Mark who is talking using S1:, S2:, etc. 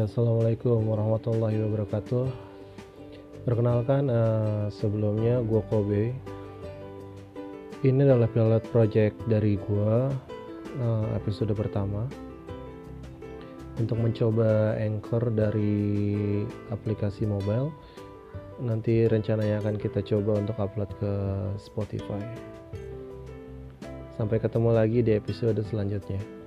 S1: Assalamualaikum warahmatullahi wabarakatuh. Perkenalkan uh, sebelumnya gue Kobe. Ini adalah pilot project dari gue uh, episode pertama untuk mencoba anchor dari aplikasi mobile. Nanti rencananya akan kita coba untuk upload ke Spotify. Sampai ketemu lagi di episode selanjutnya.